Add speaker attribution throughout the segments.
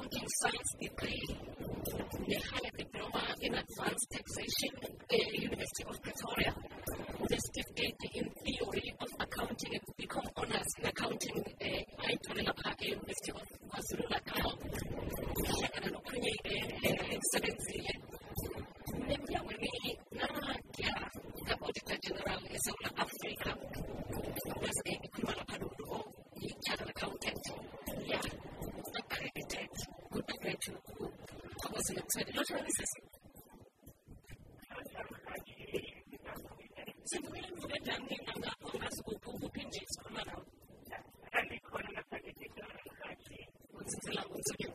Speaker 1: accounting science degree. They have a diploma in advanced taxation at the University of Pretoria. They certificate in theory of accounting and BCom honors in accounting. Uh, I at the University of that wasn't included. Which one is this? Sebelum meredam di tangga pengas buku bukan jenis kemarau.
Speaker 2: Dan di kolam kita,
Speaker 1: setelah unsur yang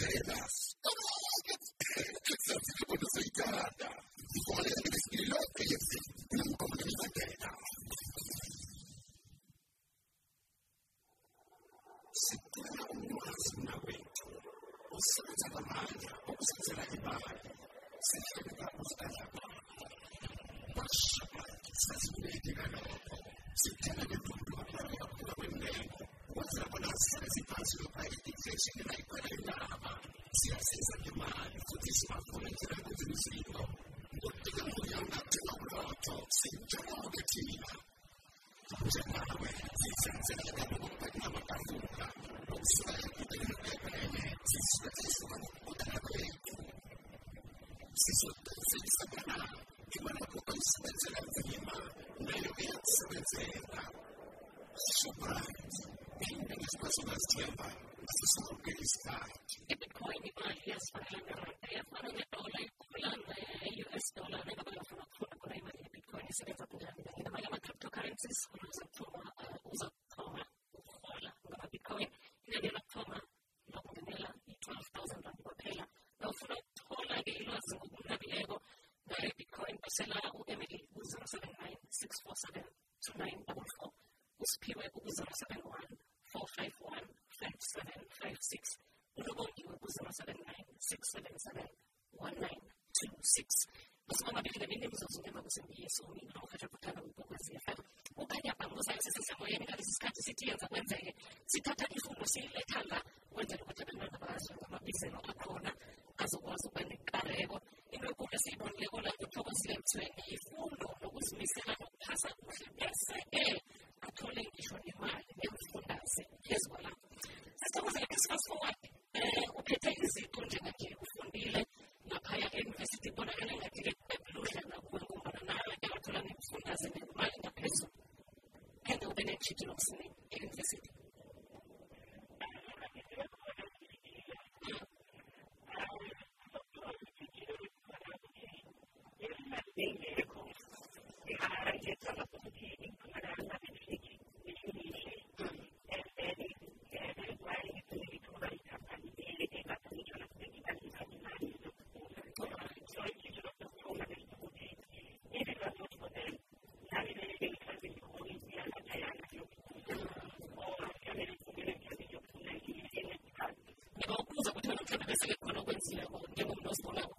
Speaker 3: orelhas. Eu não olho. Você fica quando você encarada. E olha, Thank you.
Speaker 1: uyenza kwenzeke. Sithatha ifungo siyiletha kwenzela ukuthi abantwana bazi ngamabizelo akhona azokwazi ukuba nekareko. Into ekhulu esiyibonileko la kuthokozile mthweni yifundo nokuzimisela muchas veces desconocen no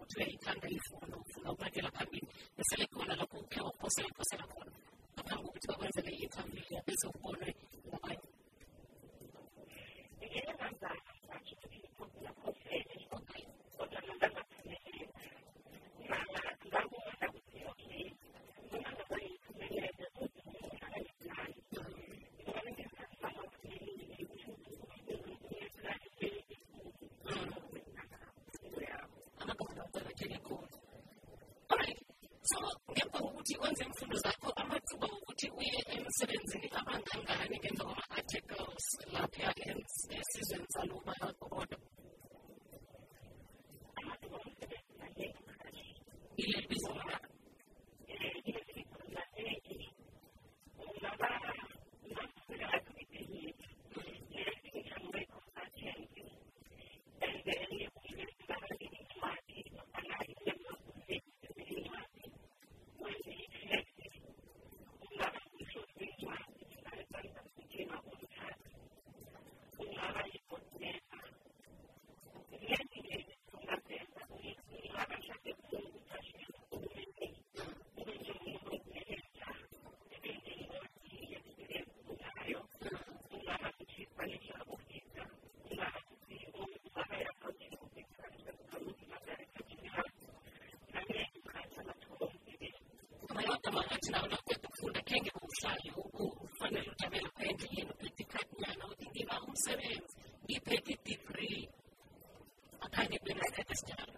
Speaker 1: saluba kodwa ileli amakhathi nawo naqeda ukufunda khe ngikushaye ukufanele utabela phendle yini uphethe ikhadi nyana uthi ngiba umsebenzi ngiphethe i-degree akhange bengazetha sinjalo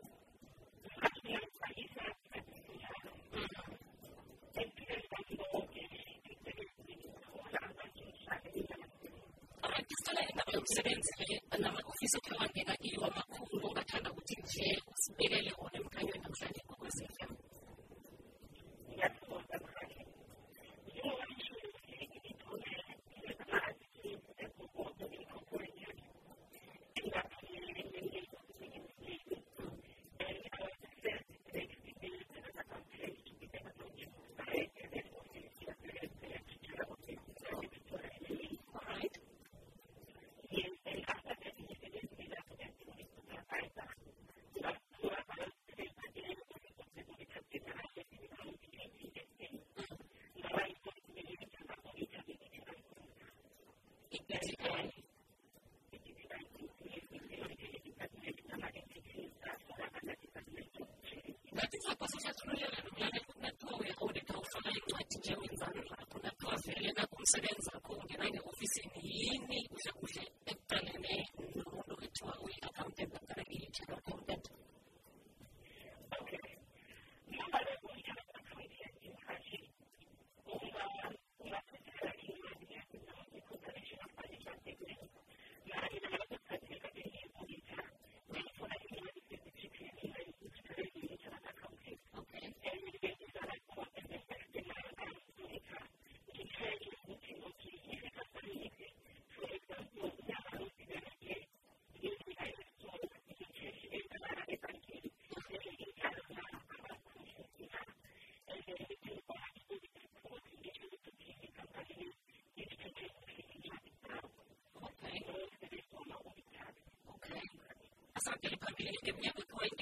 Speaker 1: kusebenza kuungena ofisini yini Gabriel Familie, die mir gefolgt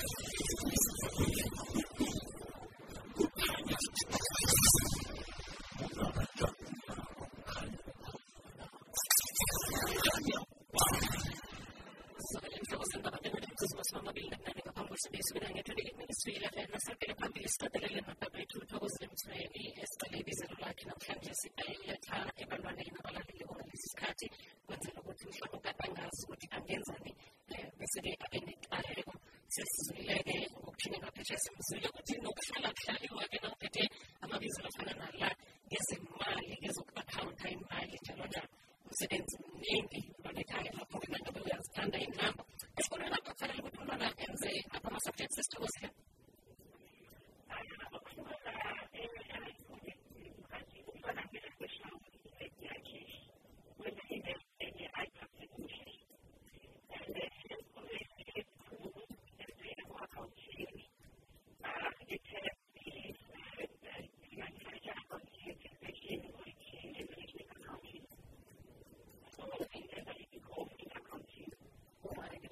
Speaker 1: Jesumzile ukuthi nokuhlala kuhlaliwa ke nawuphethe amabizo lafana nala ngezemali ngezokuba-akhawunta imali njalo njalo umsebenzi mningi lwanekhaya lapho-ke nangabe uyazithanda iinhambo esikolweni lapho kufanele ukuthi umntwana enze apha ama-subjects esitoko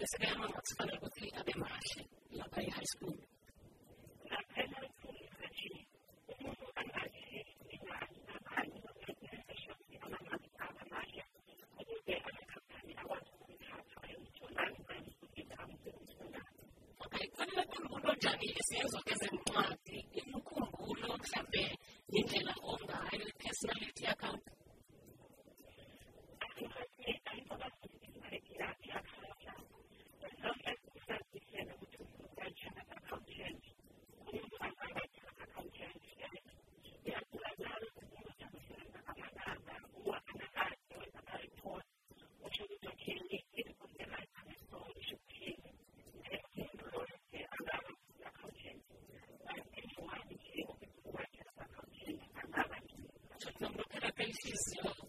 Speaker 1: se quedaron los profesores de cocina de Marshall, en la playa High School. Não, não, não, não, não,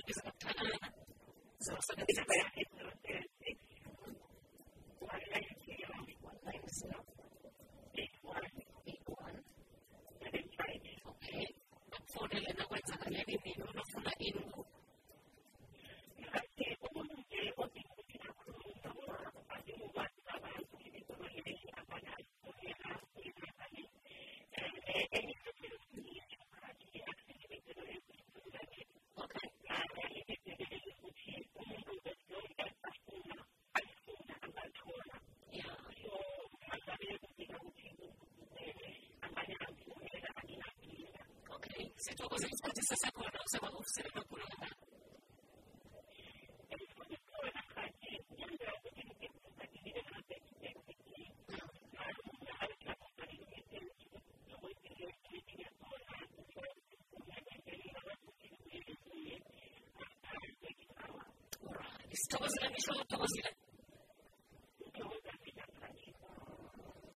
Speaker 1: di kesempatan. Sama-sama kita. se uma coisa que a gente já disse a semana,